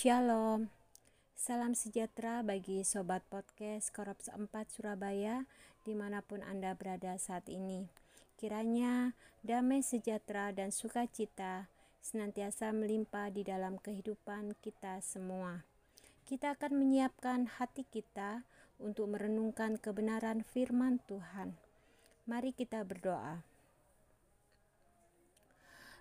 Shalom. Salam sejahtera bagi Sobat Podcast Korops 4 Surabaya di mana pun Anda berada saat ini. Kiranya damai sejahtera dan sukacita senantiasa melimpah di dalam kehidupan kita semua. Kita akan menyiapkan hati kita untuk merenungkan kebenaran firman Tuhan. Mari kita berdoa.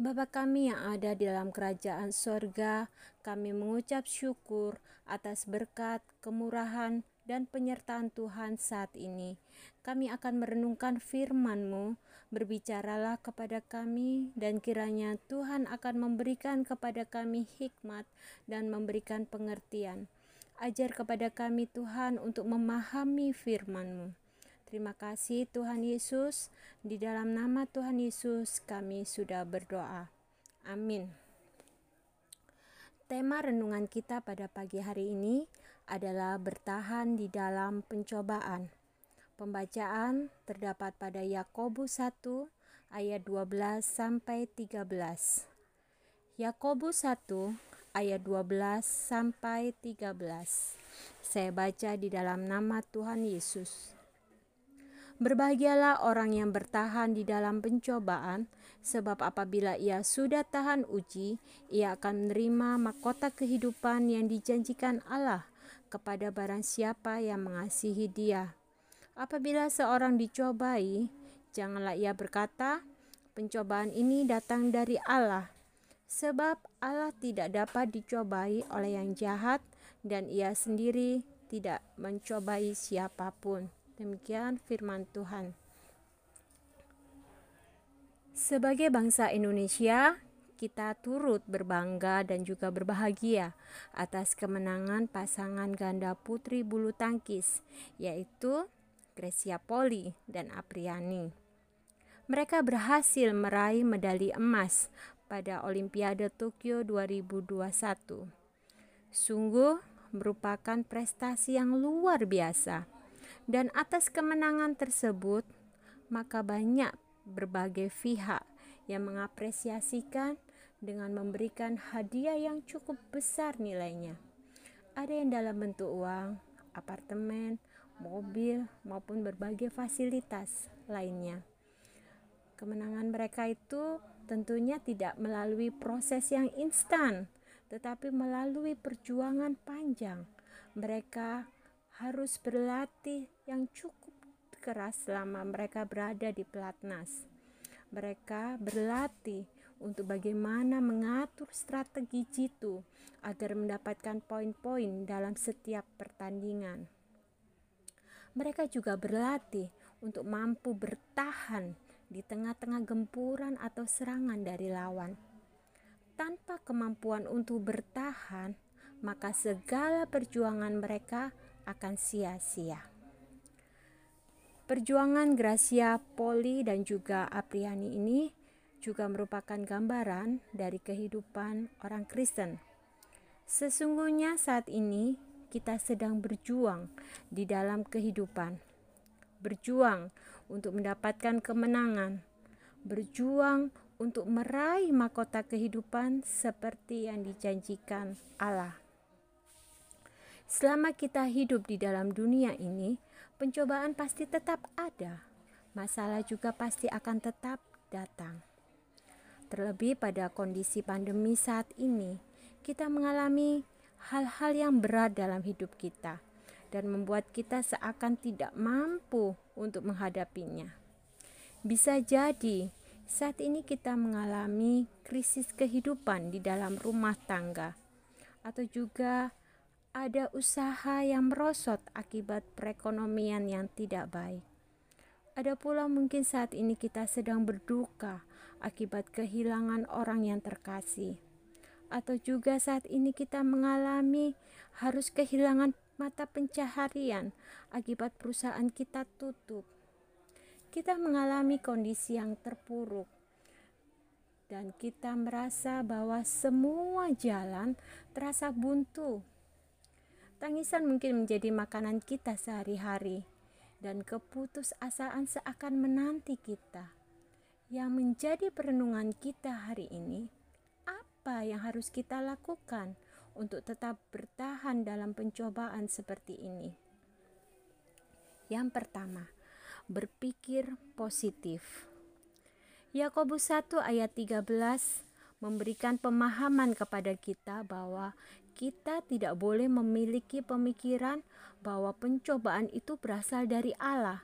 Bapa kami yang ada di dalam kerajaan sorga, kami mengucap syukur atas berkat, kemurahan, dan penyertaan Tuhan saat ini. Kami akan merenungkan firman-Mu, berbicaralah kepada kami, dan kiranya Tuhan akan memberikan kepada kami hikmat dan memberikan pengertian. Ajar kepada kami Tuhan untuk memahami firman-Mu. Terima kasih Tuhan Yesus. Di dalam nama Tuhan Yesus kami sudah berdoa. Amin. Tema renungan kita pada pagi hari ini adalah bertahan di dalam pencobaan. Pembacaan terdapat pada Yakobus 1 ayat 12 sampai 13. Yakobus 1 ayat 12 sampai 13. Saya baca di dalam nama Tuhan Yesus. Berbahagialah orang yang bertahan di dalam pencobaan, sebab apabila ia sudah tahan uji, ia akan menerima mahkota kehidupan yang dijanjikan Allah kepada barang siapa yang mengasihi Dia. Apabila seorang dicobai, janganlah ia berkata, "Pencobaan ini datang dari Allah." Sebab Allah tidak dapat dicobai oleh yang jahat, dan Ia sendiri tidak mencobai siapa pun. Demikian firman Tuhan. Sebagai bangsa Indonesia, kita turut berbangga dan juga berbahagia atas kemenangan pasangan ganda putri bulu tangkis, yaitu Grecia Poli dan Apriani. Mereka berhasil meraih medali emas pada Olimpiade Tokyo 2021. Sungguh merupakan prestasi yang luar biasa dan atas kemenangan tersebut, maka banyak berbagai pihak yang mengapresiasikan dengan memberikan hadiah yang cukup besar nilainya. Ada yang dalam bentuk uang, apartemen, mobil, maupun berbagai fasilitas lainnya. Kemenangan mereka itu tentunya tidak melalui proses yang instan, tetapi melalui perjuangan panjang. Mereka harus berlatih yang cukup keras selama mereka berada di pelatnas. Mereka berlatih untuk bagaimana mengatur strategi jitu agar mendapatkan poin-poin dalam setiap pertandingan. Mereka juga berlatih untuk mampu bertahan di tengah-tengah gempuran atau serangan dari lawan. Tanpa kemampuan untuk bertahan, maka segala perjuangan mereka akan sia-sia. Perjuangan Gracia Poli dan juga Apriani ini juga merupakan gambaran dari kehidupan orang Kristen. Sesungguhnya saat ini kita sedang berjuang di dalam kehidupan. Berjuang untuk mendapatkan kemenangan. Berjuang untuk meraih mahkota kehidupan seperti yang dijanjikan Allah. Selama kita hidup di dalam dunia ini, pencobaan pasti tetap ada. Masalah juga pasti akan tetap datang. Terlebih pada kondisi pandemi saat ini, kita mengalami hal-hal yang berat dalam hidup kita dan membuat kita seakan tidak mampu untuk menghadapinya. Bisa jadi saat ini kita mengalami krisis kehidupan di dalam rumah tangga, atau juga ada usaha yang merosot akibat perekonomian yang tidak baik. Ada pula mungkin saat ini kita sedang berduka akibat kehilangan orang yang terkasih. Atau juga saat ini kita mengalami harus kehilangan mata pencaharian akibat perusahaan kita tutup. Kita mengalami kondisi yang terpuruk dan kita merasa bahwa semua jalan terasa buntu Tangisan mungkin menjadi makanan kita sehari-hari, dan keputusasaan seakan menanti kita. Yang menjadi perenungan kita hari ini, apa yang harus kita lakukan untuk tetap bertahan dalam pencobaan seperti ini. Yang pertama, berpikir positif. Yakobus 1 ayat 13 memberikan pemahaman kepada kita bahwa kita tidak boleh memiliki pemikiran bahwa pencobaan itu berasal dari Allah,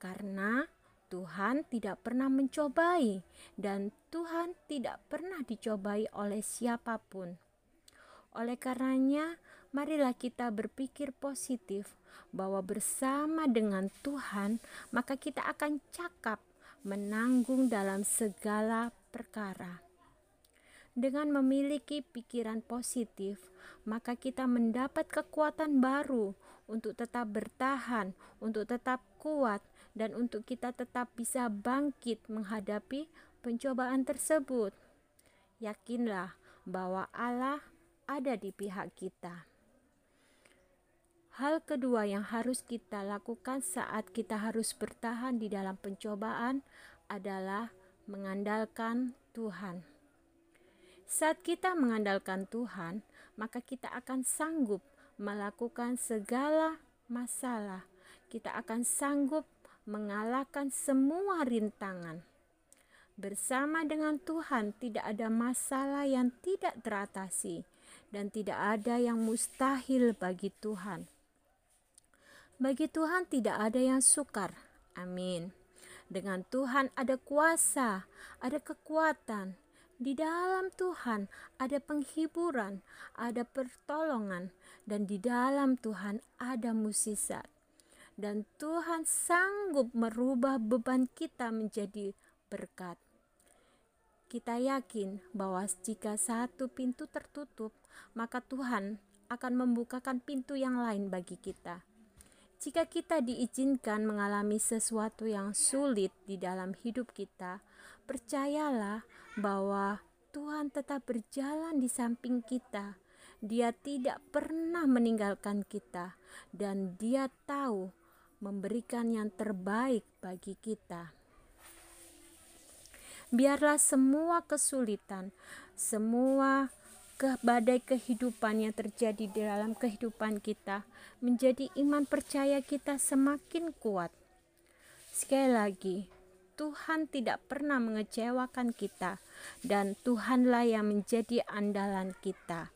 karena Tuhan tidak pernah mencobai, dan Tuhan tidak pernah dicobai oleh siapa pun. Oleh karenanya, marilah kita berpikir positif bahwa bersama dengan Tuhan, maka kita akan cakap menanggung dalam segala perkara. Dengan memiliki pikiran positif, maka kita mendapat kekuatan baru untuk tetap bertahan, untuk tetap kuat, dan untuk kita tetap bisa bangkit menghadapi pencobaan tersebut. Yakinlah bahwa Allah ada di pihak kita. Hal kedua yang harus kita lakukan saat kita harus bertahan di dalam pencobaan adalah mengandalkan Tuhan. Saat kita mengandalkan Tuhan, maka kita akan sanggup melakukan segala masalah. Kita akan sanggup mengalahkan semua rintangan. Bersama dengan Tuhan, tidak ada masalah yang tidak teratasi, dan tidak ada yang mustahil bagi Tuhan. Bagi Tuhan tidak ada yang sukar. Amin. Dengan Tuhan ada kuasa, ada kekuatan. Di dalam Tuhan ada penghiburan, ada pertolongan, dan di dalam Tuhan ada musisat. Dan Tuhan sanggup merubah beban kita menjadi berkat. Kita yakin bahwa jika satu pintu tertutup, maka Tuhan akan membukakan pintu yang lain bagi kita. Jika kita diizinkan mengalami sesuatu yang sulit di dalam hidup kita, percayalah bahwa Tuhan tetap berjalan di samping kita. Dia tidak pernah meninggalkan kita, dan Dia tahu memberikan yang terbaik bagi kita. Biarlah semua kesulitan, semua ke badai kehidupan yang terjadi di dalam kehidupan kita menjadi iman percaya kita semakin kuat. Sekali lagi, Tuhan tidak pernah mengecewakan kita dan Tuhanlah yang menjadi andalan kita.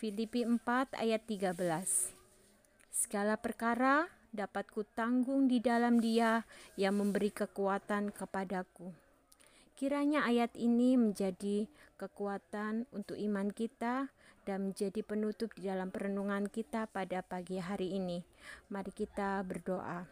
Filipi 4 ayat 13 Segala perkara dapat kutanggung di dalam dia yang memberi kekuatan kepadaku. Kiranya ayat ini menjadi kekuatan untuk iman kita dan menjadi penutup di dalam perenungan kita pada pagi hari ini. Mari kita berdoa.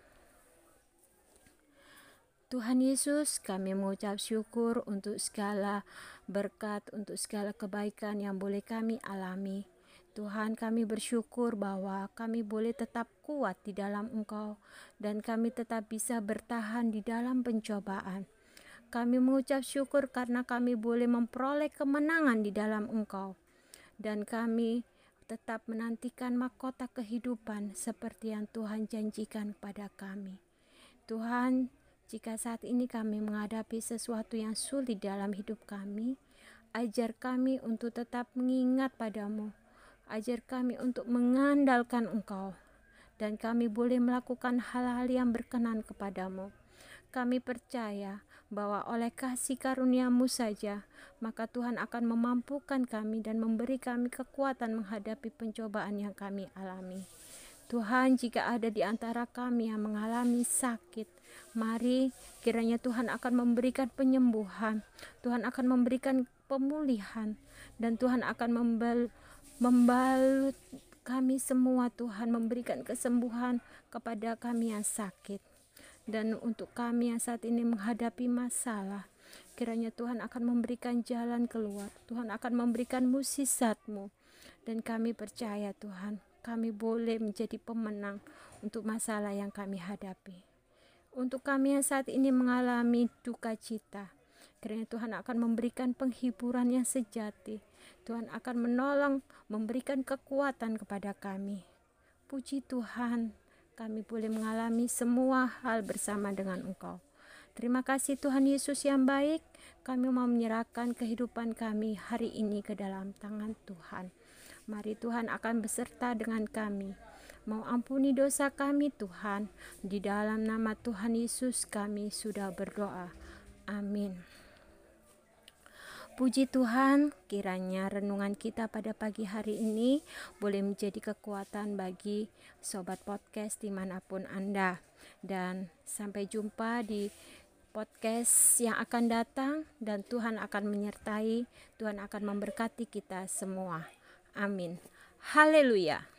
Tuhan Yesus, kami mengucap syukur untuk segala berkat, untuk segala kebaikan yang boleh kami alami. Tuhan, kami bersyukur bahwa kami boleh tetap kuat di dalam Engkau, dan kami tetap bisa bertahan di dalam pencobaan. Kami mengucap syukur karena kami boleh memperoleh kemenangan di dalam Engkau, dan kami tetap menantikan mahkota kehidupan seperti yang Tuhan janjikan pada kami. Tuhan, jika saat ini kami menghadapi sesuatu yang sulit dalam hidup kami, ajar kami untuk tetap mengingat padamu. Ajar kami untuk mengandalkan Engkau, dan kami boleh melakukan hal-hal yang berkenan kepadamu. Kami percaya bahwa oleh kasih karuniamu saja, maka Tuhan akan memampukan kami dan memberi kami kekuatan menghadapi pencobaan yang kami alami. Tuhan, jika ada di antara kami yang mengalami sakit, mari kiranya Tuhan akan memberikan penyembuhan, Tuhan akan memberikan pemulihan, dan Tuhan akan membal membalut kami semua, Tuhan memberikan kesembuhan kepada kami yang sakit dan untuk kami yang saat ini menghadapi masalah. Kiranya Tuhan akan memberikan jalan keluar. Tuhan akan memberikan musisatmu. Dan kami percaya Tuhan, kami boleh menjadi pemenang untuk masalah yang kami hadapi. Untuk kami yang saat ini mengalami duka cita, kiranya Tuhan akan memberikan penghiburan yang sejati. Tuhan akan menolong, memberikan kekuatan kepada kami. Puji Tuhan, kami boleh mengalami semua hal bersama dengan Engkau. Terima kasih Tuhan Yesus yang baik. Kami mau menyerahkan kehidupan kami hari ini ke dalam tangan Tuhan. Mari Tuhan akan beserta dengan kami. Mau ampuni dosa kami Tuhan. Di dalam nama Tuhan Yesus kami sudah berdoa. Amin. Puji Tuhan, kiranya renungan kita pada pagi hari ini boleh menjadi kekuatan bagi sobat podcast di mana pun Anda. Dan sampai jumpa di podcast yang akan datang dan Tuhan akan menyertai, Tuhan akan memberkati kita semua. Amin. Haleluya.